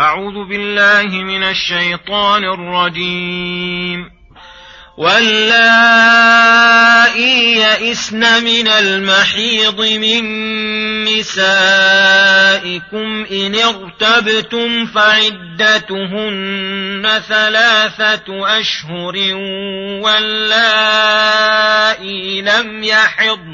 أعوذ بالله من الشيطان الرجيم. واللائي يئسن من المحيض من نسائكم إن ارتبتم فعدتهن ثلاثة أشهر واللائي لم يحضن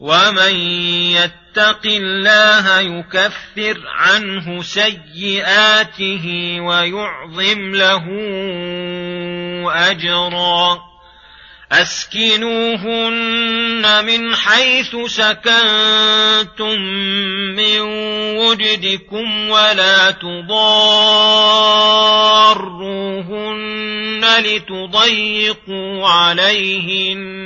ومن يتق الله يكفر عنه سيئاته ويعظم له اجرا اسكنوهن من حيث سكنتم من وجدكم ولا تضاروهن لتضيقوا عليهن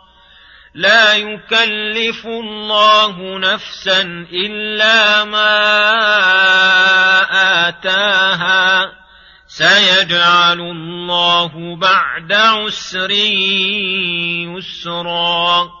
لا يكلف الله نفسا إلا ما آتاها. سيجعل الله بعد عسر يسرا.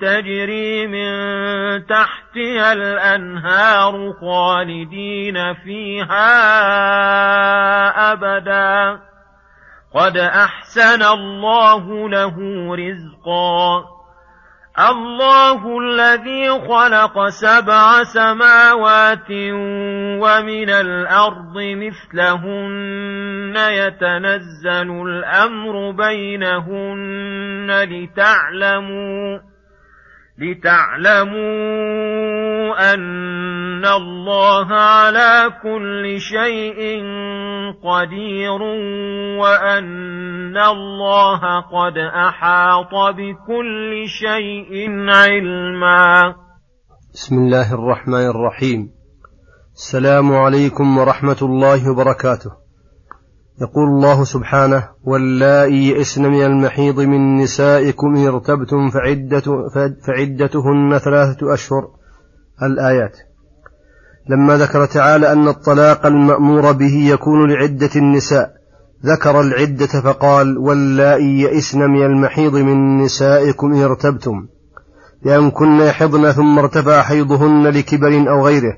تجري من تحتها الأنهار خالدين فيها أبدا. قد أحسن الله له رزقا. الله الذي خلق سبع سماوات ومن الأرض مثلهن يتنزل الأمر بينهن لتعلموا لتعلموا أن الله على كل شيء قدير وأن الله قد أحاط بكل شيء علما. بسم الله الرحمن الرحيم. السلام عليكم ورحمة الله وبركاته. يقول الله سبحانه واللائي يئسن من المحيض من نسائكم إن ارتبتم فعدة فعدتهن ثلاثة أشهر. الآيات. لما ذكر تعالى أن الطلاق المأمور به يكون لعدة النساء ذكر العدة فقال واللائي يئسن من المحيض من نسائكم إن ارتبتم. بأن كن يحضن ثم ارتفع حيضهن لكبر أو غيره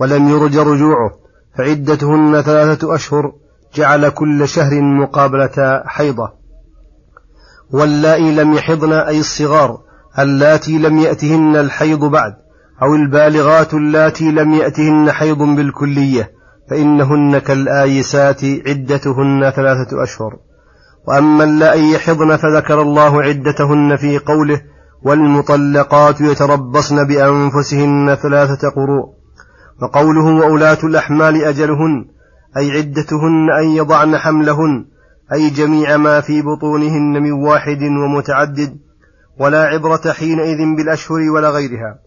ولم يرج رجوعه فعدتهن ثلاثة أشهر جعل كل شهر مقابلة حيضة. واللائي لم يحضن أي الصغار اللاتي لم يأتهن الحيض بعد أو البالغات اللاتي لم يأتهن حيض بالكلية فإنهن كالآيسات عدتهن ثلاثة أشهر. وأما اللائي يحضن فذكر الله عدتهن في قوله والمطلقات يتربصن بأنفسهن ثلاثة قروء. وقوله وأولاة الأحمال أجلهن. أي عدتهن أن يضعن حملهن أي جميع ما في بطونهن من واحد ومتعدد ولا عبرة حينئذ بالأشهر ولا غيرها.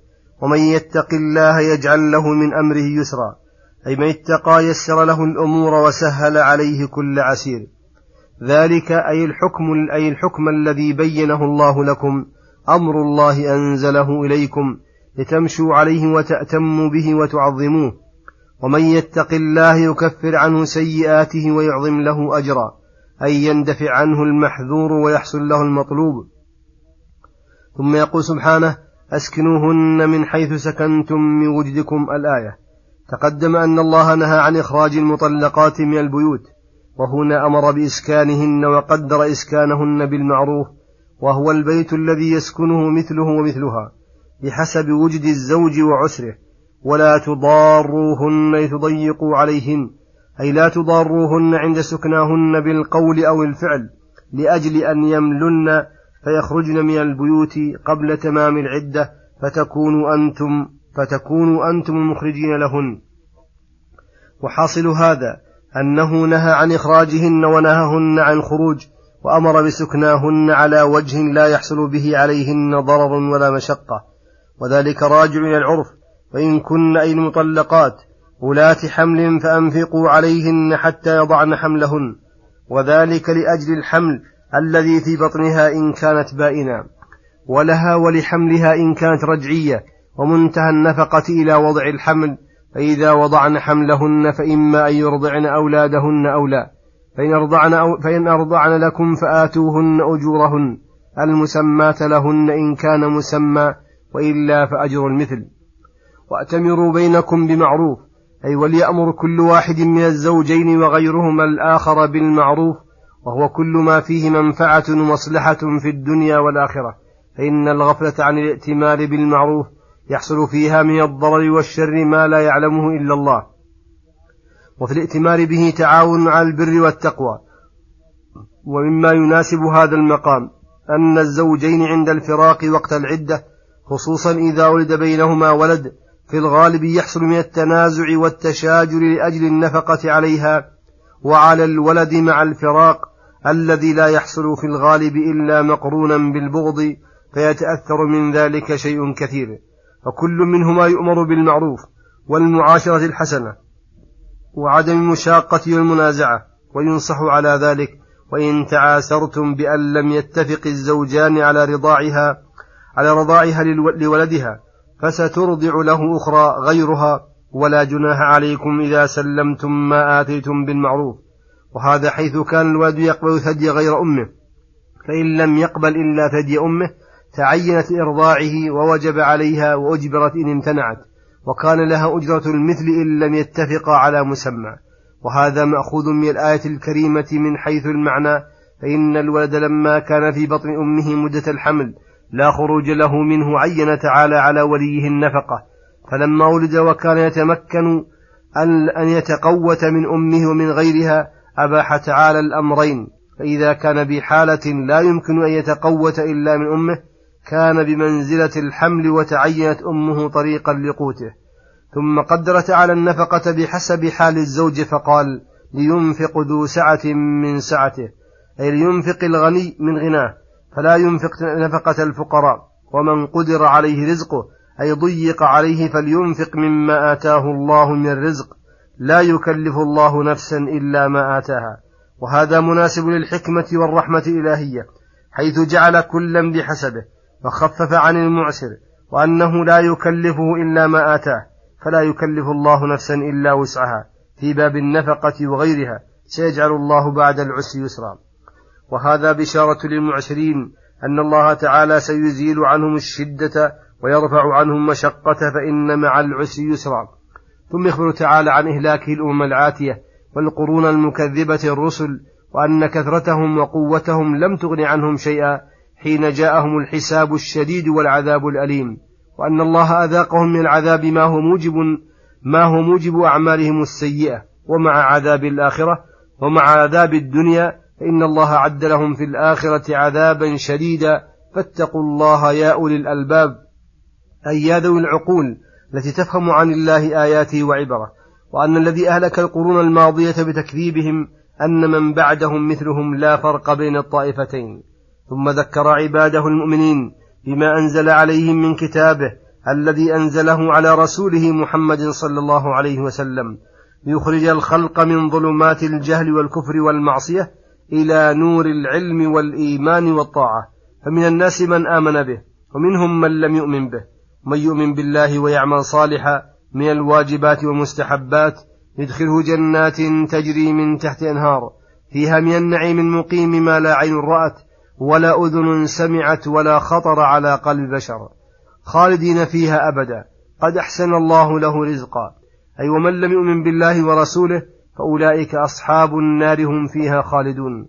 ومن يتق الله يجعل له من أمره يسرا. أي من اتقى يسر له الأمور وسهل عليه كل عسير. ذلك أي الحكم أي الحكم الذي بينه الله لكم أمر الله أنزله إليكم لتمشوا عليه وتأتموا به وتعظموه. ومن يتق الله يكفر عنه سيئاته ويعظم له أجرا أي يندفع عنه المحذور ويحصل له المطلوب. ثم يقول سبحانه أسكنوهن من حيث سكنتم من وجدكم الآية. تقدم أن الله نهى عن إخراج المطلقات من البيوت وهنا أمر بإسكانهن وقدر إسكانهن بالمعروف وهو البيت الذي يسكنه مثله ومثلها بحسب وجد الزوج وعسره. ولا تضاروهن لتضيقوا عليهن أي لا تضاروهن عند سكناهن بالقول أو الفعل لأجل أن يملن فيخرجن من البيوت قبل تمام العدة فتكونوا أنتم فتكونوا أنتم المخرجين لهن. وحاصل هذا أنه نهى عن إخراجهن ونهاهن عن خروج وأمر بسكناهن على وجه لا يحصل به عليهن ضرر ولا مشقة. وذلك راجع إلى العرف وإن كن أي المطلقات ولاة حمل فأنفقوا عليهن حتى يضعن حملهن وذلك لأجل الحمل الذي في بطنها إن كانت بائنا ولها ولحملها إن كانت رجعية ومنتهى النفقة إلى وضع الحمل فإذا وضعن حملهن فإما أن يرضعن أولادهن أو لا فإن أرضعن, أو فإن أرضعن لكم فآتوهن أجورهن المسماة لهن إن كان مسمى وإلا فأجر المثل. وأتمروا بينكم بمعروف أي وليأمر كل واحد من الزوجين وغيرهما الآخر بالمعروف وهو كل ما فيه منفعة ومصلحة في الدنيا والآخرة. فإن الغفلة عن الائتمار بالمعروف يحصل فيها من الضرر والشر ما لا يعلمه إلا الله. وفي الائتمار به تعاون على البر والتقوى. ومما يناسب هذا المقام أن الزوجين عند الفراق وقت العدة خصوصا إذا ولد بينهما ولد في الغالب يحصل من التنازع والتشاجر لأجل النفقة عليها وعلى الولد مع الفراق الذي لا يحصل في الغالب إلا مقرونا بالبغض فيتأثر من ذلك شيء كثير. فكل منهما يؤمر بالمعروف والمعاشرة الحسنة وعدم المشاقة والمنازعة وينصح على ذلك. وإن تعاسرتم بأن لم يتفق الزوجان على رضاعها على رضاعها لولدها فسترضع له أخرى غيرها ولا جناح عليكم إذا سلمتم ما آتيتم بالمعروف. وهذا حيث كان الولد يقبل ثدي غير أمه. فإن لم يقبل إلا ثدي أمه تعينت إرضاعه ووجب عليها وأجبرت إن امتنعت. وكان لها أجرة المثل إن لم يتفقا على مسمى. وهذا مأخوذ من الآية الكريمة من حيث المعنى فإن الولد لما كان في بطن أمه مدة الحمل لا خروج له منه عين تعالى على وليه النفقة. فلما ولد وكان يتمكن أن يتقوت من أمه ومن غيرها أباح تعالى الأمرين. فإذا كان بحالة لا يمكن أن يتقوت إلا من أمه كان بمنزلة الحمل وتعينت أمه طريقا لقوته. ثم قدر تعالى النفقة بحسب حال الزوج فقال لينفق ذو سعة من سعته. أي لينفق الغني من غناه. فلا ينفق نفقة الفقراء ومن قدر عليه رزقه أي ضيق عليه فلينفق مما آتاه الله من رزق لا يكلف الله نفسا إلا ما آتاها. وهذا مناسب للحكمة والرحمة الإلهية حيث جعل كلا بحسبه وخفف عن المعسر وأنه لا يكلفه إلا ما آتاه فلا يكلف الله نفسا إلا وسعها. في باب النفقة وغيرها سيجعل الله بعد العسر يسرا. وهذا بشارة للمعسرين أن الله تعالى سيزيل عنهم الشدة ويرفع عنهم مشقة فإن مع العسر يسرا. ثم يخبر تعالى عن إهلاك الأمم العاتية والقرون المكذبة الرسل وأن كثرتهم وقوتهم لم تغن عنهم شيئا حين جاءهم الحساب الشديد والعذاب الأليم. وأن الله أذاقهم من العذاب ما هو موجب ما هو موجب أعمالهم السيئة ومع عذاب الآخرة ومع عذاب الدنيا فإن الله عد لهم في الآخرة عذابا شديدا. فاتقوا الله يا أولي الألباب. أي يا ذوي العقول التي تفهم عن الله آياته وعبره وأن الذي أهلك القرون الماضية بتكذيبهم أن من بعدهم مثلهم لا فرق بين الطائفتين. ثم ذكر عباده المؤمنين بما أنزل عليهم من كتابه الذي أنزله على رسوله محمد صلى الله عليه وسلم. ليخرج الخلق من ظلمات الجهل والكفر والمعصية إلى نور العلم والإيمان والطاعة. فمن الناس من آمن به ومنهم من لم يؤمن به. من يؤمن بالله ويعمل صالحا من الواجبات والمستحبات. يدخله جنات تجري من تحت أنهار. فيها من النعيم المقيم ما لا عين رأت ولا أذن سمعت ولا خطر على قلب بشر. خالدين فيها أبدا. قد أحسن الله له رزقا. أي ومن لم يؤمن بالله ورسوله فأولئك أصحاب النار هم فيها خالدون.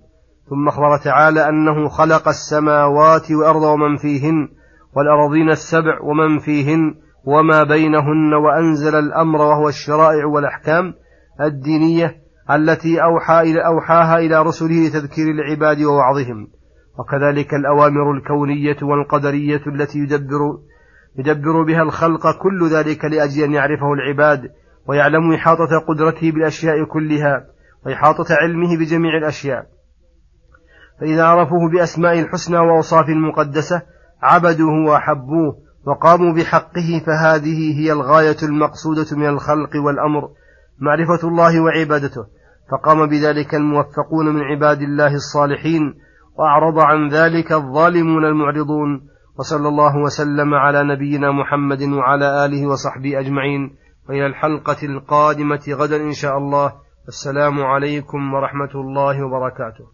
ثم أخبر تعالى أنه خلق السماوات والأرض ومن فيهن والأراضين السبع ومن فيهن وما بينهن وأنزل الأمر وهو الشرائع والأحكام الدينية التي أوحى إلى أوحاها إلى رسله لتذكير العباد ووعظهم. وكذلك الأوامر الكونية والقدرية التي يدبر يدبر بها الخلق كل ذلك لأجل أن يعرفه العباد ويعلم إحاطة قدرته بالأشياء كلها وإحاطة علمه بجميع الأشياء. فإذا عرفوه بأسماء الحسنى وأوصاف المقدسة عبدوه وأحبوه وقاموا بحقه فهذه هي الغاية المقصودة من الخلق والأمر معرفة الله وعبادته. فقام بذلك الموفقون من عباد الله الصالحين وأعرض عن ذلك الظالمون المعرضون. وصلى الله وسلم على نبينا محمد وعلى آله وصحبه أجمعين. وإلى الحلقة القادمة غدا إن شاء الله. السلام عليكم ورحمة الله وبركاته.